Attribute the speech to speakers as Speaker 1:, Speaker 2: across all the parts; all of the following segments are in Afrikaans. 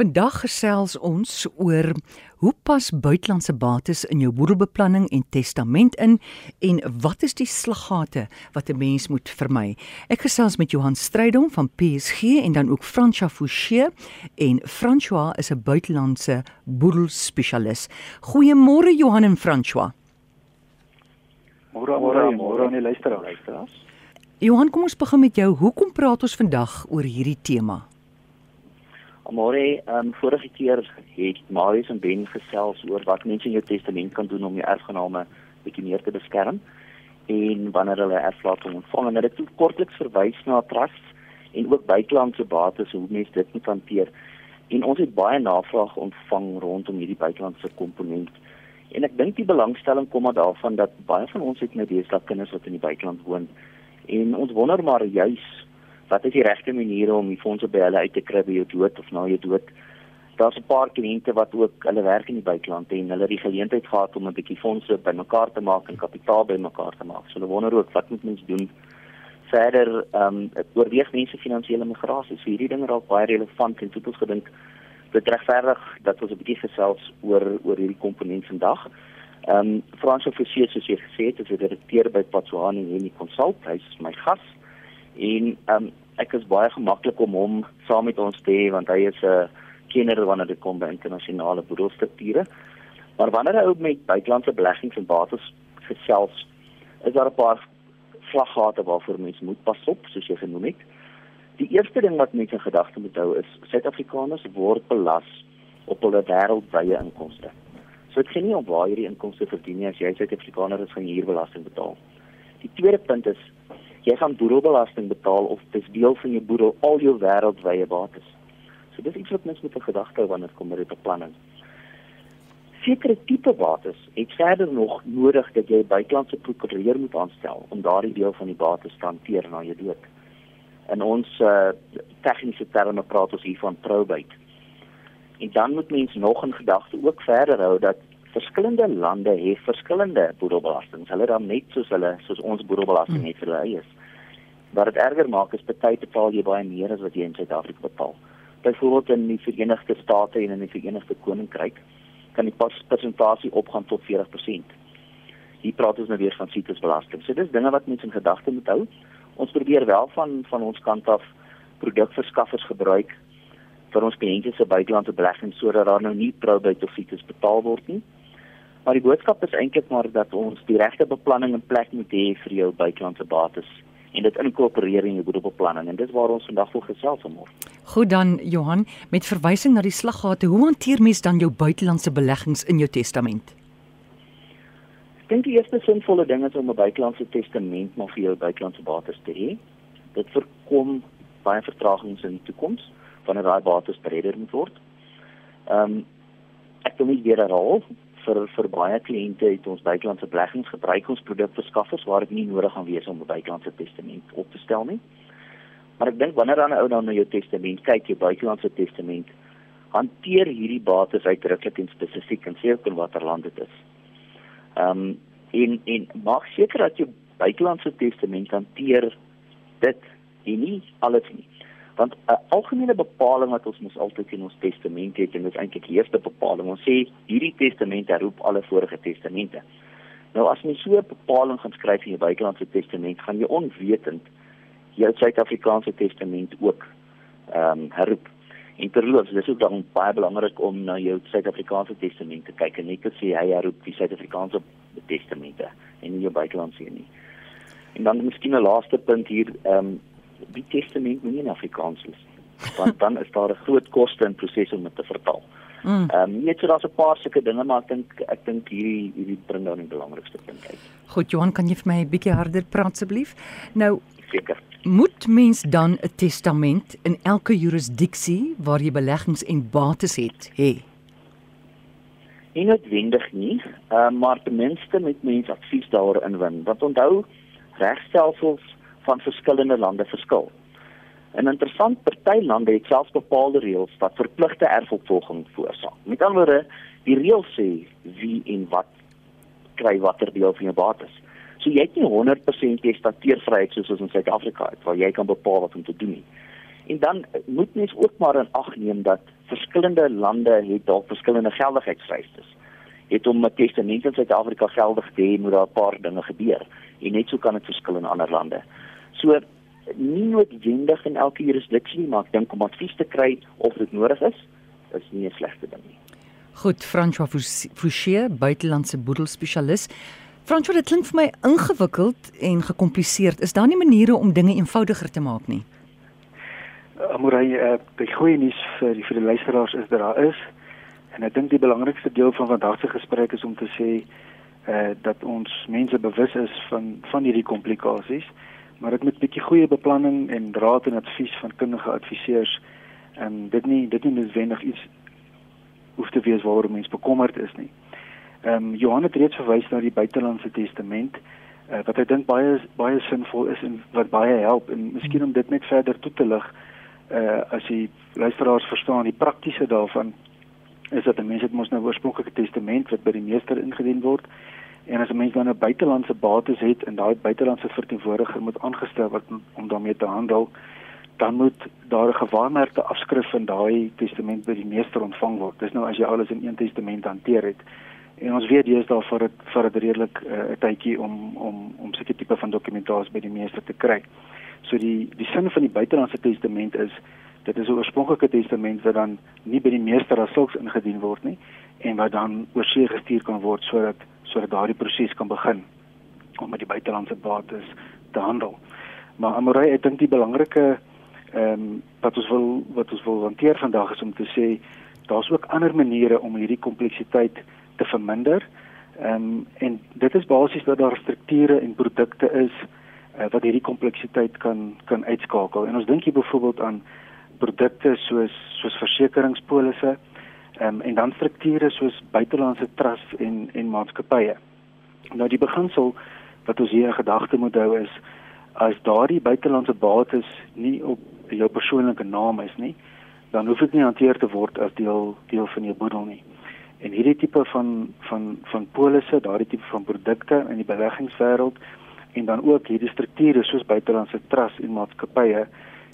Speaker 1: Vandag gesels ons oor hoe pas buitelandse bates in jou boedelbeplanning en testament in en wat is die slaggate wat 'n mens moet vermy. Ek gesels met Johan Strydom van PSG en dan ook François Fouché en François is 'n buitelandse boedelspesialis. Goeiemôre Johan en François.
Speaker 2: Môre môre môre aan die luisteraars.
Speaker 1: Johan, kom ons begin met jou. Hoekom praat ons vandag oor hierdie tema?
Speaker 2: Amore, ehm um, vorige keer het Marius en Ben gesels oor wat mense in jou testament kan doen om jou erfgename bietjie meer te beskerm en wanneer hulle erflating ontvang en het kortliks verwys na trusts en ook buitelandse bates hoe mense dit moet hanteer. En ons het baie navraag ontvang rondom hierdie buitelandse komponent. En ek dink die belangstelling kom maar daarvan dat baie van ons het nou deesdae kinders wat in die buiteland woon en ons wonder maar juis wat is die regte maniere om die fondse by hulle uit te kry by jou dood of na jou dood? Daar's 'n paar kliënte wat ook hulle werk in die buiteland en hulle het die geleentheid gehad om 'n bietjie fondse bymekaar te maak en kapitaal bymekaar te maak. So hulle wonder ook wat moet mens doen? Verder, ehm um, oorweeg mense finansiële migrasie. So hierdie ding raak baie relevant en toe het ons gedink dit regverdig dat ons 'n bietjie gesels oor oor hierdie komponent vandag. Ehm um, Frans Officier soos jy gesê het, is 'n direkteur by Patswani Henny Consult. Hy's my gas en ehm um, ek is baie gemaklik om hom saam met ons te hê want hy is 'n kenner wanneer dit kom by internasionale boedelstrukture. Maar wanneer hy ook met buitelandse beleggings en bates gesels, is daar 'n paar vlaggate waarvoor mense moet pas op, soos jy genoem het. Die eerste ding wat mense in gedagte moet hou is Suid-Afrikaners word belas op hulle wêreldwye inkomste. So dit gaan nie om waar jy die inkomste verdien nie as jy Suid-Afrikaner is, gaan jy hier belasting betaal. Die tweede punt is jy gaan boedelbelasting betaal of dis deel van jou boedel al jou wêreldwye bates. So dis iets wat mens moet in gedagte hou wanneer kom by beplanning. Sekere tipe bates het verder nog nodig dat jy 'n buitelandse prokureur moet aanstel om daardie deel van die bates te hanteer na jou dood. In ons uh, tegniese terme praat ons hier van probate. En dan moet mens nog in gedagte ook verder hou dat verskillende lande het verskillende boedelbelasting. Hulle dan net soos hulle soos ons boedelbelasting het vir hulle is. Wat dit erger maak is baie betaal jy baie meer as wat jy in Suid-Afrika betaal. Byvoorbeeld in die Verenigde State en in die Verenigde Koninkryk kan die persentasie opgaan tot 40%. Hier praat ons nou weer van situsbelasting. So dis dinge wat mense in gedagte moet hou. Ons probeer wel van van ons kant af produkverskaffers gebruik vir ons kliënte se buitelandse beleggings sodat daar nou nie probate of situs betaal word nie. Maar die boodskap is eintlik maar dat ons die regte beplanning in plek moet hê vir jou buitelandse bates en dit inkorporeer in jou boedelbeplanning en dis waar ons vandag wil gesels oor.
Speaker 1: Goed dan Johan, met verwysing na die slaggate, hoe hanteer mens dan jou buitelandse beleggings in jou testament?
Speaker 2: Ek dink die eerste sinvolle ding is om 'n buitelandse testament maar vir jou buitelandse bates te hê. Dit voorkom baie vertragings in die toekoms wanneer daai bates beredder moet word. Ehm um, ek wil nie weer herhaal vir vir baie kliënte het ons buitelandse beleggings gebruik ons produkverskaffers waar dit nie nodig gaan wees om 'n buitelandse testament op te stel nie. Maar ek dink wanneer dan 'n ou dan na jou testament kyk, jou buitelandse testament, hanteer hierdie bates uitdruklik en spesifiek en sê ook in watter land dit is. Ehm um, en en maak seker dat jou buitelandse testament hanteer dit en nie alles nie want 'n algemene bepaling wat ons mos altyd in ons testament het en dit is eintlik die eerste bepaling. Ons sê hierdie testament herroep alle vorige testamente. Nou as jy so 'n bepaling gaan skryf in jou buitelandse testament gaan jy onwetend jou Suid-Afrikaanse testament ook ehm um, herroep. En terloops dis ook dan baie belangrik om na jou Suid-Afrikaanse testament te kyk en net te sê hy herroep die Suid-Afrikaanse testamente en nie jou buitelandse nie. En dan miskien 'n laaste punt hier ehm um, die testament nie in Afrikaans is want dan is daar 'n groot koste in proses om dit te vertaal. Mm. Ehm mm. um, net so daar's 'n paar sulke dinge maar ek dink ek dink hierdie hierdie bring nou die belangrikste punt uit.
Speaker 1: Goed Johan, kan jy vir my 'n bietjie harder praat asseblief? Nou
Speaker 2: seker.
Speaker 1: Moet mens dan 'n testament in elke jurisdiksie waar jy beleggings en bates het, hê?
Speaker 2: Nie noodwendig nie, uh, maar ten minste met mense advies daarin win. Want onthou regstelsels van verskillende lande verskil. En interessant party lande het selfs bepaalde reëls wat verpligte erfopvolging voorsaak. Met ander woorde, die reël sê wie en wat kry watter deel van jou bates. So jy het nie 100% testateervryheid soos ons in Suid-Afrika het waar jy kan bepaal wat om te doen nie. En dan moet mens ook maar in ag neem dat verskillende lande het dalk verskillende geldigheidsvereistes. Het om 'n testament in Suid-Afrika geldig te hê, moet daar 'n paar dinge gebeur. En net so kan dit verskil in ander lande. So nie noodwendig in elke jurisdiksie, maar ek dink om advies te kry of dit nodig is, is nie 'n slegte ding nie.
Speaker 1: Goed, François Fouché, buitelandse boedelspesialis. François, dit klink vir my ingewikkeld en gekompliseerd. Is daar nie maniere om dinge eenvoudiger te maak nie?
Speaker 3: Amorai, uh, die goeie nuus vir die vir die luisteraars is dat daar is en ek dink die belangrikste deel van vandag se gesprek is om te sê eh uh, dat ons mense bewus is van van hierdie komplikasies maar dit met 'n bietjie goeie beplanning en raad en advies van kundige adviseurs en ehm, dit nie dit nie noodwendig iets hoef te wees waaroor mens bekommerd is nie. Ehm um, Johan het reeds verwys na die buitelandse testament uh, wat ek dink baie baie sinvol is en wat baie help en miskien om dit net verder toe te lig uh as jy luisteraars verstaan die praktiese daarvan is dat 'n mens het mos nou oorspronklike testament wat by die meester ingedien word En as 'n mens dan 'n buitelandse bates het en daai buitelandse verteenwoordiger moet aangestel word om daarmee te handel, dan moet daar 'n gewaarmerkte afskrif van daai testament by die meester ontvang word. Dis nou as jy alles in een testament hanteer het. En ons weet dis daar vir dit vir dit redelik eh, 'n uh, tydjie om om om seker tipe van dokumentasie by die meester te kry. So die die sin van die buitelandse testament is dit is 'n oorspronklike testament wat dan nie by die meester as sulks ingedien word nie en wat dan oorsee gestuur kan word sodat sodat daardie proses kan begin om met die buitelandse bates te handel. Maar Amorey, ek dink die belangrike ehm um, wat ons wil wat ons wil hanteer vandag is om te sê daar's ook ander maniere om hierdie kompleksiteit te verminder. Ehm um, en dit is basies dat daar strukture en produkte is uh, wat hierdie kompleksiteit kan kan uitskakel. En ons dink hier byvoorbeeld aan produkte soos soos versekeringspolisse, um, en dan strukture soos buitelandse trusts en en maatskappye. Nou die beginsel wat ons hier in gedagte moet hou is as daardie buitelandse bates nie op jou persoonlike naam is nie, dan hoef dit nie hanteer te word as deel deel van jou boedel nie. En hierdie tipe van van van polisse, daardie tipe van produkte in die beleggingswêreld en dan ook hierdie strukture soos buitelandse trusts en maatskappye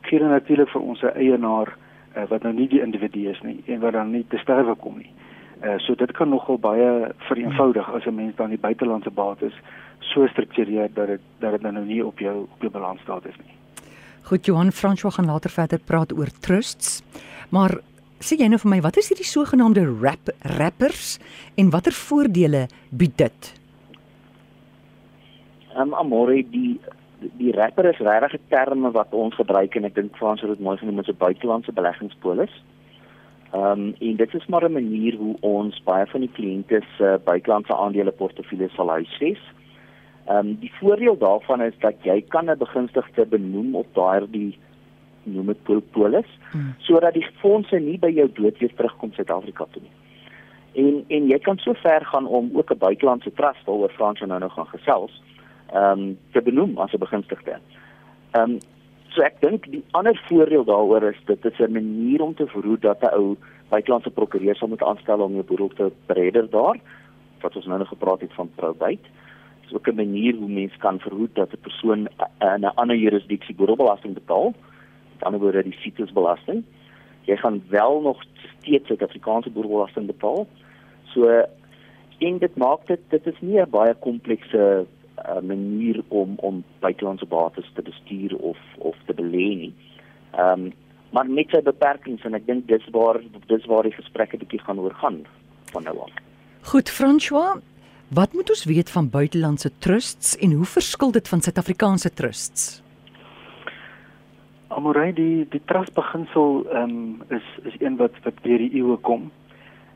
Speaker 3: gee natuurlik vir ons eienaar uh, wat nou nie die individu is nie en wat dan nie te sterwe kom nie. Uh, so dit kan nogal baie vereenvoudig as 'n mens dan die buitelandse bates so struktureer dat dit dat dit nou nie op jou op jou balans staat is nie.
Speaker 1: Goed Johan François gaan later verder praat oor trusts. Maar sê jy nou vir my wat is hierdie sogenaamde rap rappers en watter voordele bied dit?
Speaker 2: Ehm um, amore die die rapper is regtig 'n term wat ons gebruik en ek dink Frans het dit mooi genoem as 'n buitelandse beleggingspolis. Ehm um, en dit is maar 'n manier hoe ons baie van die kliënte se uh, buitelandse aandeleportefeuilles sal huisves. Ehm um, die voordeel daarvan is dat jy kan 'n begunstigde benoem op daardie noem dit polis hmm. sodat die fondse nie by jou dood weer terugkom Suid-Afrika toe nie. En en jy kan so ver gaan om ook 'n buitelandse trust waaroor Frans nou nou gaan gesels ehm um, te benoem as 'n begunstigde. Ehm um, so ek dink die ander voordeel daaroor is dit is 'n manier om te verhoed dat 'n ou buitelandse prokureur sal moet aanstel om jou boedel te bereder daar wat ons nou nog gepraat het van probate. Dit is ook 'n manier hoe mens kan verhoed dat 'n persoon in 'n ander jurisdiksie boedelbelasting betaal. Met ander woorde die citrusbelasting. Jy gaan wel nog steeds Suid-Afrikaanse boedelbelasting betaal. So en dit maak dit dit is nie 'n baie komplekse 'n uh, manier om om buitelandse bates te bestuur of of te belê nie. Ehm um, maar met sy beperkings en ek dink dis waar dis waar die gesprekke bietjie gaan oor gaan van nou af.
Speaker 1: Goed François, wat moet ons weet van buitelandse trusts en hoe verskil dit van Suid-Afrikaanse trusts?
Speaker 3: Amorei die die trust beginsel ehm um, is is een wat wat deur die eeue kom.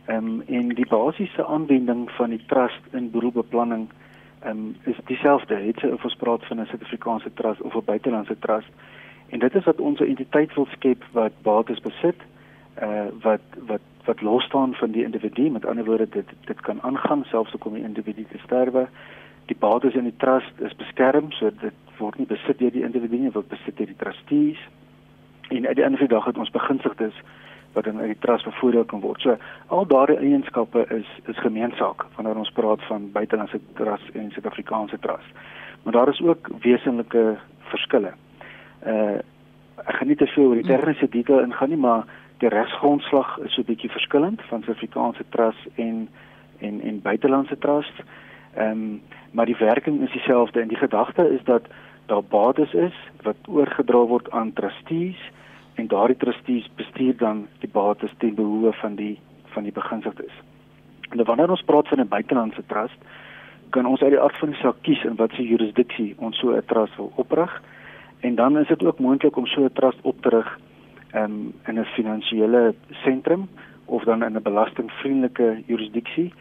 Speaker 3: Ehm um, en die basiese aanwending van die trust in boedelbeplanning um, is dieselfde. Het sy of ons praat van 'n Suid-Afrikaanse trust of 'n buitelandse trust. En dit is wat ons 'n entiteit wil skep wat bates besit uh wat wat wat los staan van die individu. Met ander woorde dit dit kan aangaan selfs ook om die individu te sterwe. Die bates in die trust is beskerm so dit word nie besit deur die individu nie word besit deur die trustees. En uit die die dag het ons beginsigdes wat in uit die trust bevoordeel kan word. So al daardie eienskappe is is gemeensaak wanneer ons praat van buitelandse trust en Suid-Afrikaanse trust. Maar daar is ook wesenlike verskille. Uh ek gaan nie te veel oor die tegniese detail ingaan nie, maar Die regsgrondslag is so 'n bietjie verskillend van Suid-Afrikaanse trust en en en buitelandse trust. Ehm um, maar die werking is dieselfde en die gedagte is dat daar bates is wat oorgedra word aan trustees en daardie trustees bestuur dan die bates ten behoeve van die van die beginsigdes. Nou wanneer ons praat van 'n buitelandse trust, kan ons uit die aard van die saak kies in watter jurisdiksie ons so 'n trust wil oprig. En dan is dit ook moontlik om so 'n trust op te rig um, in 'n finansiële sentrum of dan in 'n belastingvriendelike jurisdiksie.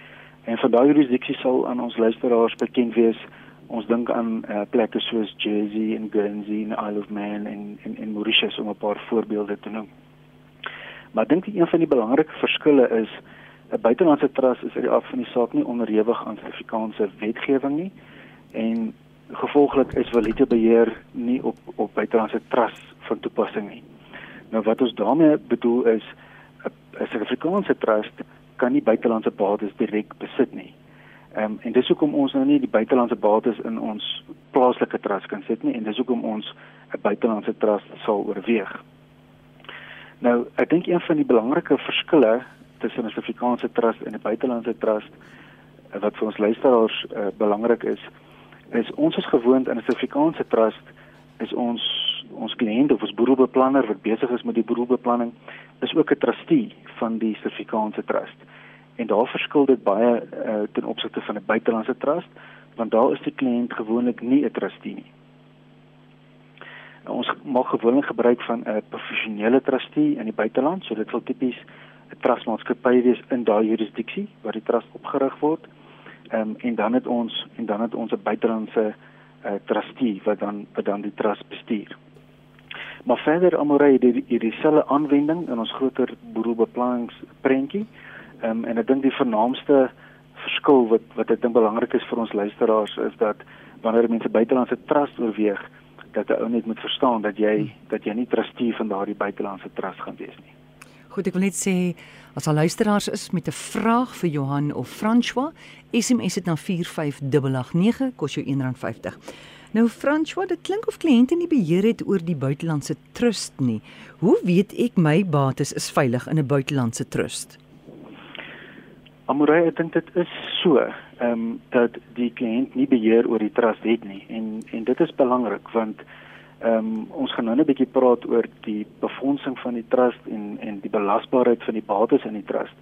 Speaker 3: En van daai jurisdiksie sal aan ons luisteraars bekend wees. Ons dink aan uh, plekke soos Jersey en Guernsey en Isle of Man en en, en Mauritius om 'n paar voorbeelde te noem. Maar ek dink een van die belangrike verskille is 'n buitelandse trust is uit die af van die saak nie onderhewig aan Suid-Afrikaanse wetgewing nie en gevolglik is valute beheer nie op op buitelandse trust van toepassing nie. Nou wat ons daarmee bedoel is 'n Suid-Afrikaanse trust kan nie buitelandse bates direk besit nie. Ehm um, en dis hoekom ons nou nie die buitelandse bates in ons plaaslike trust kan sit nie en dis hoekom ons 'n buitelandse trust sal oorweeg. Nou, ek dink een van die belangrike verskille tussen 'n Suid-Afrikaanse trust en 'n buitelandse trust wat vir ons luisteraars uh, belangrik is, is ons is gewoond in 'n Suid-Afrikaanse trust is ons ons kliënt of ons boedelbeplanner wat besig is met die boedelbeplanning is ook 'n trustee van die Suid-Afrikaanse trust. En daar verskil dit baie uh, ten opsigte van 'n buitelandse trust want daar is die kliënt gewoonlik nie 'n trustee nie. Ons maak gewoonlik gebruik van 'n professionele trustee in die buiteland, so dit sal tipies 'n trustmaatskappy wees in daai jurisdiksie waar die trust opgerig word. Ehm um, en dan het ons en dan het ons 'n buitelandse uh, trustee wat dan wat dan die trust bestuur. Maar verder Amorey het hier dieselfde aanwending in ons groter boedelbeplanningsprentjie. Ehm um, en ek dink die vernaamste verskil wat wat ek dink belangrik is vir ons luisteraars is dat wanneer mense buitelandse trust oorweeg, dat 'n ou net moet verstaan dat jy dat jy nie trustee van daardie buitelandse trust gaan wees nie.
Speaker 1: Goed, ek wil net sê as al luisteraars is met 'n vraag vir Johan of François, SMS dit na 45889 kos jou R1.50. Nou François, dit klink of kliënte nie beheer het oor die buitelandse trust nie. Hoe weet ek my bates is veilig in 'n buitelandse trust?
Speaker 3: Amorey, ek dink dit is so, ehm um, dat die kliënt nie beheer oor die trust het nie en en dit is belangrik want ehm um, ons gaan nou net 'n bietjie praat oor die befondsing van die trust en en die belasbaarheid van die bates in die trust.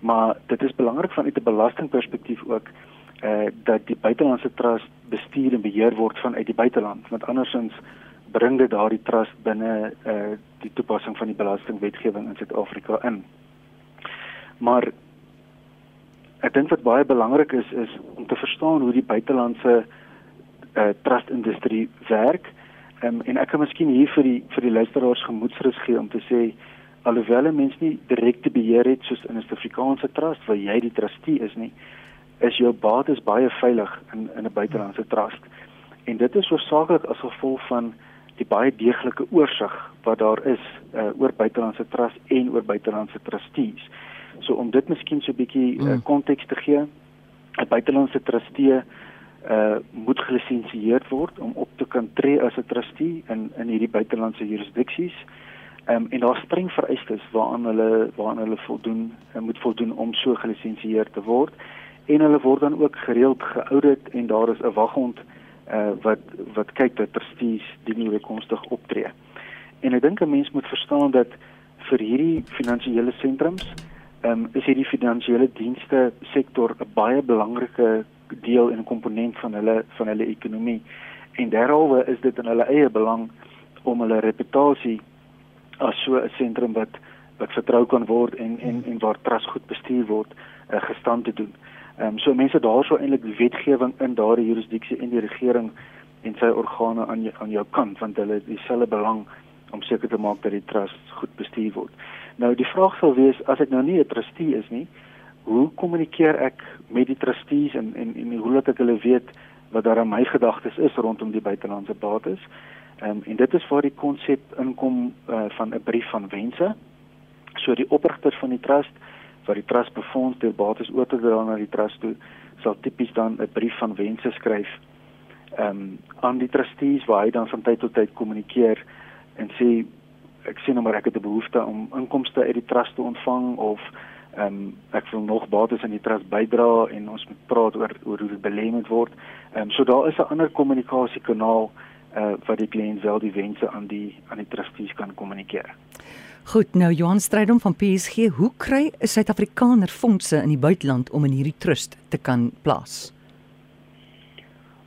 Speaker 3: Maar dit is belangrik vanuit 'n belastingperspektief ook eh uh, dat die buitelandse trust bestuur en beheer word vanuit die buiteland want andersins bring dit daardie trust binne eh uh, die toepassing van die belastingwetgewing in Suid-Afrika in. Maar ek dink wat baie belangrik is is om te verstaan hoe die buitelandse uh, trust industrie werk. Um, en ek kan miskien hier vir die vir die luisteraars gemoedsrus gee om te sê alhoewel 'n mens nie direkte beheer het soos in 'n Suid-Afrikaanse trust waar jy die trustee is nie, is jou bates baie veilig in in 'n buitelandse trust. En dit is hoofsaaklik as gevolg van die baie deeglike oorsig wat daar is uh, oor buitelandse trust en oor buitelandse trustees. So om dit miskien so 'n bietjie eh, mm. konteks uh, te gee, 'n buitelandse trustee uh moet gelisensieerd word om op te kan tree as 'n trustee in in hierdie buitelandse jurisdiksies. Ehm um, en daar streng vereistes waaraan hulle waaraan hulle voldoen uh, moet voldoen om so gelisensieerd te word en hulle word dan ook gereeld geaudit en daar is 'n waghond uh wat wat kyk dat trustees die nuwe konstig optree. En ek dink 'n mens moet verstaan dat vir hierdie finansiële sentrums um, is hierdie finansiële dienste sektor 'n baie belangrike deel en komponent van hulle van hulle ekonomie. En derhalwe is dit in hulle eie belang om hulle reputasie as so 'n sentrum wat wat vertrou kan word en en en waar trust goed bestuur word uh, gestand te doen. Ehm um, so mense daarso eintlik die wetgewing in daardie jurisdiksie en die regering en sy organe aan aan jou kant want hulle het dieselfde belang om seker te maak dat die trust goed bestuur word. Nou die vraag sal wees as ek nou nie 'n trustee is nie, hoe kommunikeer ek met die trustees en en en hoe laat ek hulle weet wat daar aan my gedagtes is rondom die buitelandse bates? Ehm um, en dit is waar die konsep inkom uh, van 'n brief van wense. So die oprigter van die trust wat die trust befonds deur bates oor te dra na die trust toe, sal tipies dan 'n brief van wense skryf ehm um, aan die trustees waar hy dan van tyd tot tyd kommunikeer en sê ek sien nou maar ek het 'n behoefte om inkomste uit die trust te ontvang of ehm um, ek wil nog bates in die trust bydra en ons moet praat oor oor hoe dit belê moet word. Ehm um, so daar is 'n ander kommunikasiekanaal uh wat die kliënt wel die wense aan die aan die trustees kan kommunikeer.
Speaker 1: Goed, nou Johan Strydom van PSG, hoe kry 'n Suid-Afrikaner fondse in die buiteland om in hierdie trust te kan plaas?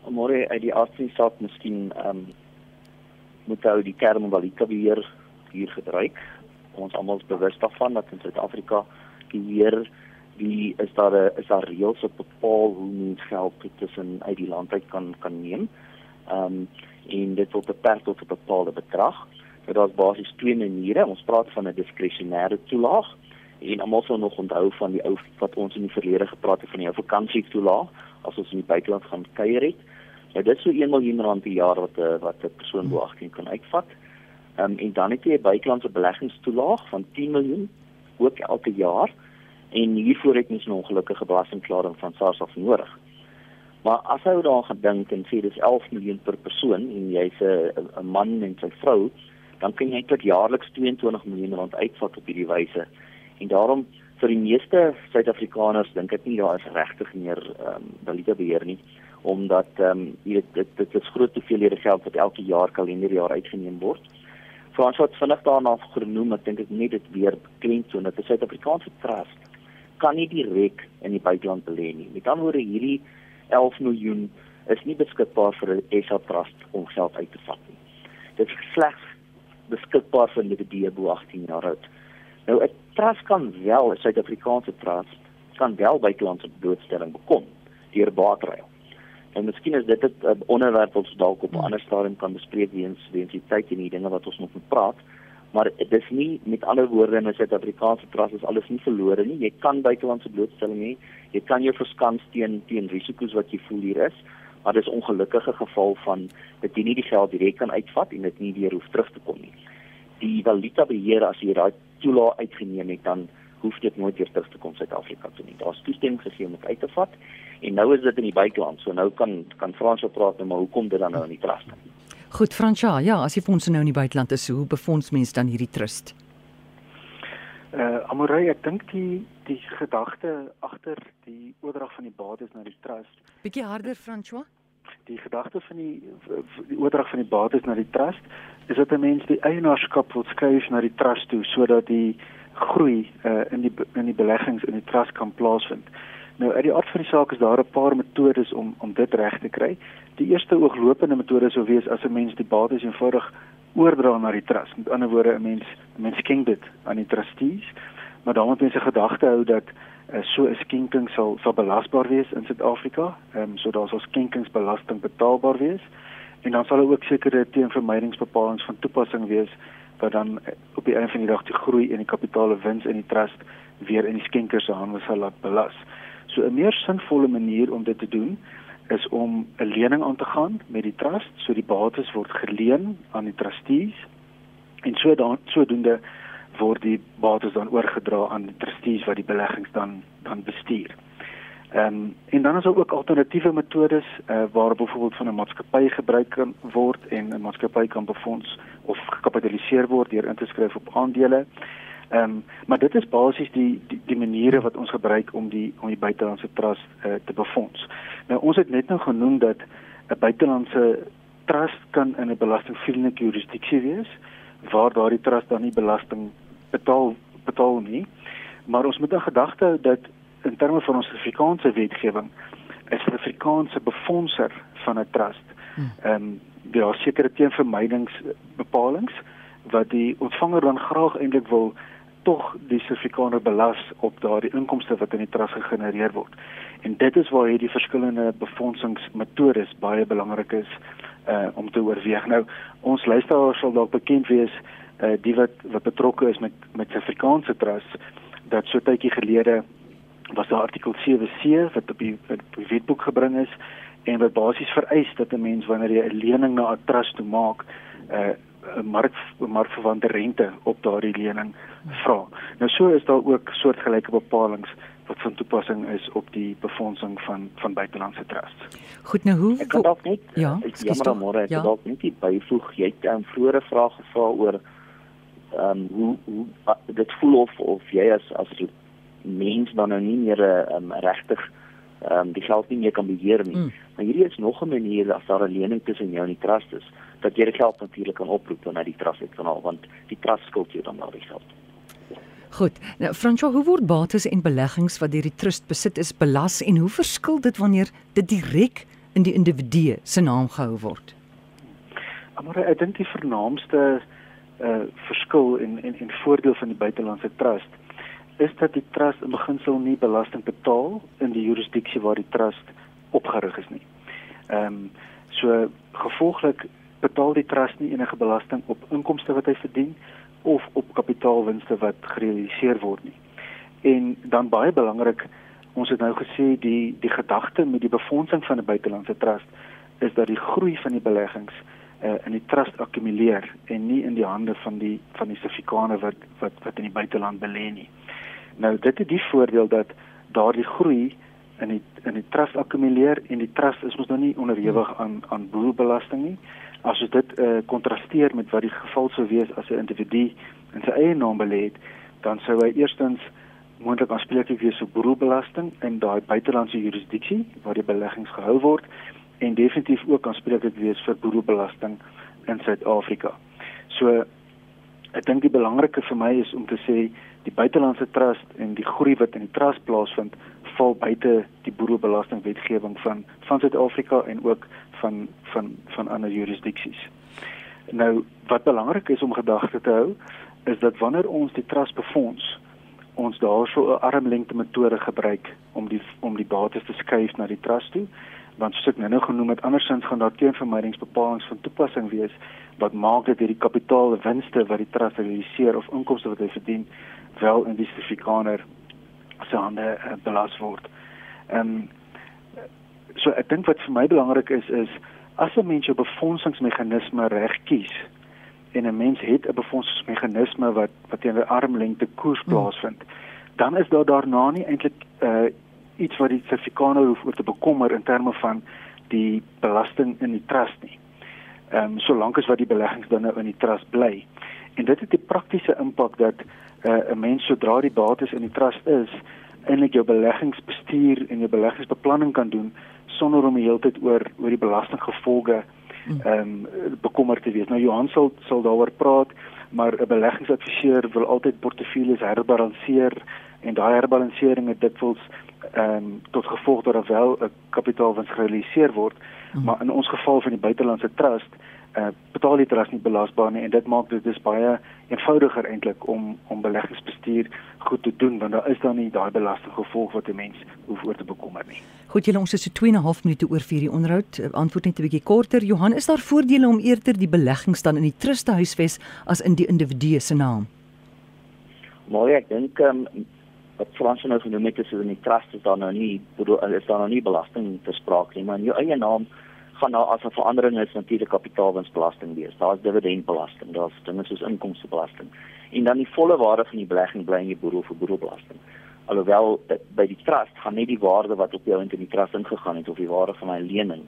Speaker 2: Môre uit die aardse saak miskien ehm um, moet ou die term valuta beheer hier gebruik. Ons almal is bewus daarvan dat in Suid-Afrika beheer die is daar 'n is daar reëls wat bepaal hoe mens geld tussen uit die land uit kan kan neem. Ehm um, en dit word beperk tot 'n bepaalde bedrag. So daar's basies twee maniere. Ons praat van 'n diskresionêre toelaag en almal sou nog onthou van die ou wat ons in die verlede gepraat het van die ou vakansietoelaag as ons in die buiteland gaan kuier het. Nou dit is so 1 miljoen rand per jaar wat 'n eh, wat 'n persoon bo 18 kan uitvat. Ehm um, en dan het jy 'n buitelandse beleggingstoelaag van 10 miljoen ook elke jaar en hiervoor het ons 'n ongelukkige belastingklaring van SARS af nodig. Maar as jy daaraan gedink en sê dis 11 miljoen per persoon en jy's 'n man en sy vrou, dan kan jy eintlik jaarliks 22 miljoen rand uitvat op hierdie wyse. En daarom vir die meeste Suid-Afrikaners dink ek nie daar is regtig meer ehm um, valuta beheer nie omdat ehm um, dit dit dit is groot hoeveelhede geld wat elke jaar kalenderjaar uitgeneem word. Frans het vinnig daarna genoem, ek dink ek net dit weer beklemtoon so dat die Suid-Afrikaanse trust kan nie direk in die buiteland belê nie. Met ander woorde hierdie 11 miljoen is nie beskikbaar vir 'n SA trust om geld uit te vat nie. Dit is slegs beskikbaar vir individue bo 18 jaar oud. Nou 'n trust kan wel, 'n Suid-Afrikaanse trust kan wel buitelandse blootstelling bekom deur baatruil. En miskien is dit 'n onderwerp wat ons dalk op 'n ander stadium kan bespreek weens weens die tyd en die dinge wat ons nog moet praat. Maar dit is nie met ander woorde in 'n Suid-Afrikaanse trust is alles nie verlore nie. Jy kan buitelandse blootstelling hê. Jy kan jou verskans teen teen risiko's wat jy voel hier is maar dis ongelukkige geval van dat jy nie die geld direk kan uitvat en dit nie weer hoef terug te kom nie. Die valuta beheer as jy daai toelaag uitgeneem het dan hoef dit nooit weer terug te kom Suid-Afrika toe nie. Daar's toestemming gegee om dit uit te vat en nou is dit in die buiteland. So nou kan kan Fransjo praat nou maar hoekom dit dan nou in die trust?
Speaker 1: Goed Fransjo, ja, as jy fondse nou in die buiteland is, hoe befonds mens dan hierdie trust?
Speaker 3: Uh Amorey, ek dink die die gedagte agter die oordrag van die bates na die trust.
Speaker 1: Bietjie harder François
Speaker 3: die gedagte van die die oordrag van die bates na die trust is dat 'n mens die eienaarskap wil skuif na die trust toe sodat die groei uh, in die in die beleggings in die trust kan plaasvind. Nou uit die aard van die saak is daar 'n paar metodes om om dit reg te kry. Die eerste ooglopende metode sou wees as 'n mens die bates eenvoudig oordra na die trust. Met ander woorde 'n mens 'n mens skenk dit aan die trustees, maar dan moet mense gedagte hou dat uh, so 'n skenking sal sal belasbaar wees in Suid-Afrika. Ehm um, so daar sal skenkingsbelasting betaalbaar wees. En dan sal daar ook sekere teenvermydingsbepalings van toepassing wees wat dan eh, op die einde van die dag die groei en die kapitaale wins in die trust weer in die skenker se hande sal laat belas. So 'n meer sinvolle manier om dit te doen is om 'n lening aan te gaan met die trust, so die bates word geleen aan die trustees en so dan sodoende word die bates dan oorgedra aan die trustees wat die beleggings dan dan bestuur. Ehm um, en dan is daar ook alternatiewe metodes uh, waar byvoorbeeld van 'n maatskappy gebruik kan word en 'n maatskappy kan befonds of gekapitaliseer word deur in te skryf op aandele. Ehm um, maar dit is basies die, die die maniere wat ons gebruik om die om die buitelandse trust uh, te befonds. Nou ons het net nou genoem dat 'n buitelandse trust kan in 'n belastingvriendelike jurisdiksie wees waar daardie trust dan nie belasting betaal betaal nie. Maar ons moet in gedagte hou dat in terme van ons Afrikaanse wetgewing is 'n Afrikaanse befondser van 'n trust. Hmm. Ehm um, daar is sekere teenvermydingsbepalings wat die ontvanger dan graag eintlik wil tog die Suid-Afrikaner belas op daardie inkomste wat in die trust gegenereer word. En dit is waar hierdie verskillende befondsingsmetodes baie belangrik is uh om te oorweeg. Nou ons luisteraars sal dalk bekend wees uh die wat wat betrokke is met met Suid-Afrikaanse trust dat so tydjie gelede was daar artikel 7C wat op die, die wetboek gebring is en wat basies vereis dat 'n mens wanneer jy 'n lening na 'n trust toe maak uh 'n mark markverwante rente op daardie lening vra. Nou so is daar ook soortgelyke bepalinge wat van toepassing is op die befondsing van van buitelandse trusts.
Speaker 1: Goed, nou hoe
Speaker 2: Ek kan dalk net ja, ek jammer môre ek ja. dalk net byvoeg jy het 'n vroeëre vraag gevra oor ehm um, hoe hoe dit voel of of jy as as mens dan nou nie meer 'n um, regtig ehm um, die geld nie meer kan beheer nie. Mm. Maar hierdie is nog 'n manier as daar 'n lening tussen jou en die trust is dat jy die geld natuurlik kan oproep na die trust uit kanaal want die trust skuld jou dan daardie geld.
Speaker 1: Goed. Nou Francois, hoe word bates en beleggings wat deur die trust besit is belas en hoe verskil dit wanneer dit direk in die individu se naam gehou word?
Speaker 3: Maar ek dink die vernaamste uh verskil en en en voordeel van die buitelandse trust is dat die trust in beginsel nie belasting betaal in die jurisdiksie waar die trust opgerig is nie. Ehm um, so gevolglik betaal die trust nie enige belasting op inkomste wat hy verdien of op kapitaalwinste wat gerealiseer word nie. En dan baie belangrik, ons het nou gesê die die gedagte met die befondsing van 'n buitelandse trust is dat die groei van die beleggings uh, in die trust akkumuleer en nie in die hande van die van die Suid-Afrikaner wat wat wat in die buiteland belê nie. Nou dit het die voordeel dat daardie groei in die in die trust akkumuleer en die trust is mos nou nie onderhewig aan aan boerbelasting nie. As jy dit eh uh, kontrasteer met wat die geval sou wees as 'n individu in sy eie naam belê het, dan sou hy eerstens moontlik aanspreeklik wees vir boerbelasting in daai buitelandse jurisdiksie waar die beleggings gehou word en definitief ook aanspreeklik wees vir boerbelasting in Suid-Afrika. So ek dink die belangrike vir my is om te sê die buitelandse trust en die groei wat in die trust plaasvind val buite die boerebelastingwetgewing van van Suid-Afrika en ook van van van ander jurisdiksies. Nou wat belangrik is om gedagte te hou is dat wanneer ons die trust befonds ons daarso 'n armlengte metode gebruik om die om die bates te skuif na die trust toe want soos ek nou genoem het andersins gaan daar teenvermydingsbepalings van toepassing wees wat maak dat hierdie kapitaalwinste wat die trust realiseer of inkomste wat hy verdien wel in die Suid-Afrikaner se hande uh, belas word. Ehm um, so ek dink wat vir my belangrik is is as 'n mens 'n befondsingsmeganisme reg kies en 'n mens het 'n befondsingsmeganisme wat wat teen 'n armlengte koers hmm. plaasvind, hmm. dan is daar daarna nie eintlik uh, iets wat die Suid-Afrikaner hoef oor te bekommer in terme van die belasting in die trust nie. Ehm um, solank as wat die beleggings dan nou in die trust bly. En dit het die praktiese impak dat uh, 'n mens sodra die bates in die trust is, eintlik jou beleggingsbestuur en jou beleggingsbeplanning kan doen sonder om die hele tyd oor oor die belastinggevolge hmm. ehm um, bekommerd te wees. Nou Johan sal sal daaroor praat, maar 'n beleggingsadviseur wil altyd portefeuilles herbalanseer en daai herbalansering het dikwels ehm um, tot gevolg dat daar wel 'n kapitaalwins gerealiseer word, hmm. maar in ons geval van die buitelandse trust uh, betaal die trust nie belasbaar nie en dit maak dit dis baie eenvoudiger eintlik om om beleggingsbestuur goed te doen want daar is dan nie daai belastinggevolg wat 'n mens hoef oor te bekommer nie.
Speaker 1: Goed, julle ons is so 2 en 'n half minute oor vir die onderhoud. Eh, antwoord net 'n bietjie korter. Johan, is daar voordele om eerder die beleggings dan in die trust te huisves as in die individu se naam?
Speaker 2: Mooi, ek dink um, wat Frans nou genoem het is in die trust is daar nou nie is daar nou nie belasting te sprake nie, maar in jou eie naam gaan daar as 'n verandering is natuurlik kapitaalwinsbelasting wees. Daar's dividendbelasting, daar's dinge soos inkomstebelasting. En dan die volle waarde van die belegging bly in die boedel vir boedelbelasting. Alhoewel by die trust gaan net die waarde wat op jou in die trust ingegaan het of die waarde van my lening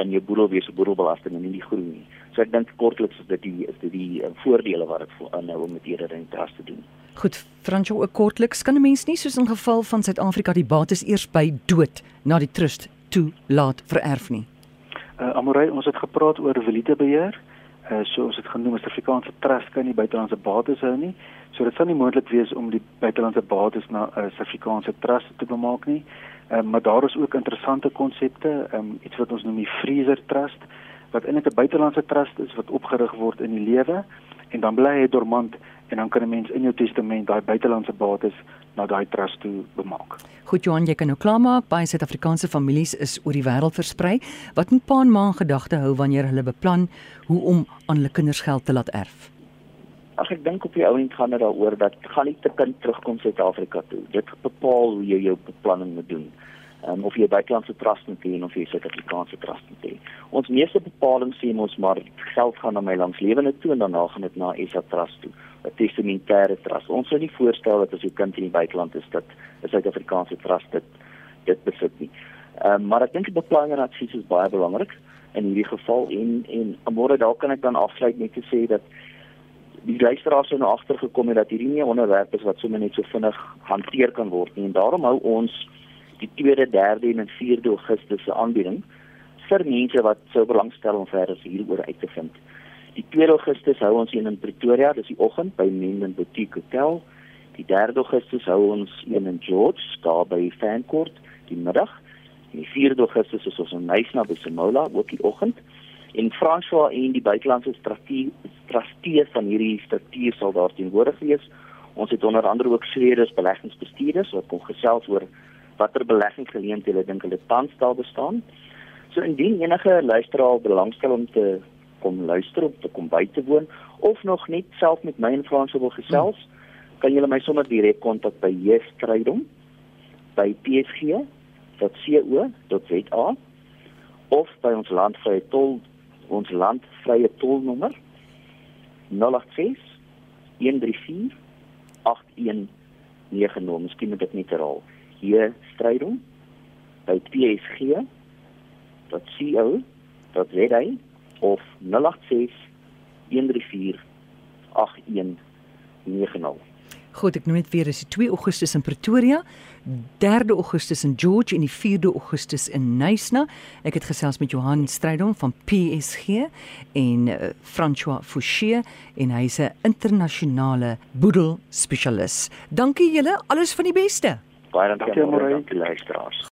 Speaker 2: in jou boedel wees op boedelbelasting en nie die groei nie. So ek dink kortliks is dit die is dit die uh, voordele wat dit aanhou om met hierdie trust te doen.
Speaker 1: Goed, Franco, ook kortliks kan 'n mens nie soos in geval van Suid-Afrika die bates eers by dood na die trust toe laat vererf nie.
Speaker 3: Uh, Amorey, ons het gepraat oor valute beheer. Uh, so ons het genoem as Afrikaanse trust kan nie buitelandse bates hou nie. So dit sal nie moontlik wees om die buitelandse bates na 'n uh, Suid-Afrikaanse trust te bemaak nie. Uh, maar daar is ook interessante konsepte, um, iets wat ons noem die freezer trust wat eintlik 'n buitelandse trust is wat opgerig word in die lewe en dan bly hy dormant en dan kan 'n mens in jou testament daai buitelandse bates na daai trust toe bemaak.
Speaker 1: Goed Johan, jy kan nou klaarmaak. Baie Suid-Afrikaanse families is oor die wêreld versprei wat 'n paar maande gedagte hou wanneer hulle beplan hoe om aan hulle kinders geld te laat erf.
Speaker 2: Ag ek dink op die ou end gaan dit daaroor dat gaan nie te kind terugkom Suid-Afrika toe. Dit bepaal hoe jy jou beplanning moet doen um, of jy buitelandse trust moet hê of jy Suid-Afrikaanse trust moet hê. Ons meeste bepaling sê ons maar geld gaan na my langslewende toe en daarna gaan dit na SA Trust toe, 'n testamentêre trust. Ons sou nie voorstel dat as jou kind in die buiteland is dat 'n Suid-Afrikaanse trust dit dit besit nie. Ehm um, maar ek dink die beplanning en advies is baie belangrik in hierdie geval en en môre dalk kan ek dan afsluit net te sê dat die luisteraars sou nou agtergekom het dat hierdie nie 'n onderwerp is wat sommer net so vinnig hanteer kan word nie en daarom hou ons die 2de, 3de en 4de Augustus se aanbieding vir mense wat sou belangstel om verder hieroor uit te vind. Die 2 Augustus hou ons een in Pretoria, dis die oggend by Minden Boutique Hotel. Die 3 Augustus hou ons een in George, daar by Fancourt, die middag. En die 4 Augustus is ons in Nysna by Simola, ook die oggend. En François en die buitelandse strategie van hierdie struktuur sal daar teenwoordig wees. Ons het onder andere ook Schreeders beleggingsbestuurders wat kom gesels oor watter beleggingsgeleenthede dink hulle tans daar bestaan. So indien enige luisteraar belangstel om te kom luister of te kom by te woon of nog net self met my en Frans wil gesels, kan julle my sommer direk kontak by Jestrydom by psg.co.za of by ons landvrye tol ons landvrye tolnommer 086 134 8190. Miskien moet ek net herhaal. Hier strydom by psg.co.za of 086 134 8190.
Speaker 1: Goed, ek noem net weer is die 2 Augustus in Pretoria, 3 Augustus in George en die 4de Augustus in Nysna. Ek het gesels met Johan Strydom van PSG en uh, François Fouché en hy's 'n internasionale boedel spesialis. Dankie julle, alles van die beste.
Speaker 2: Baie dankie aan julle luisteraars.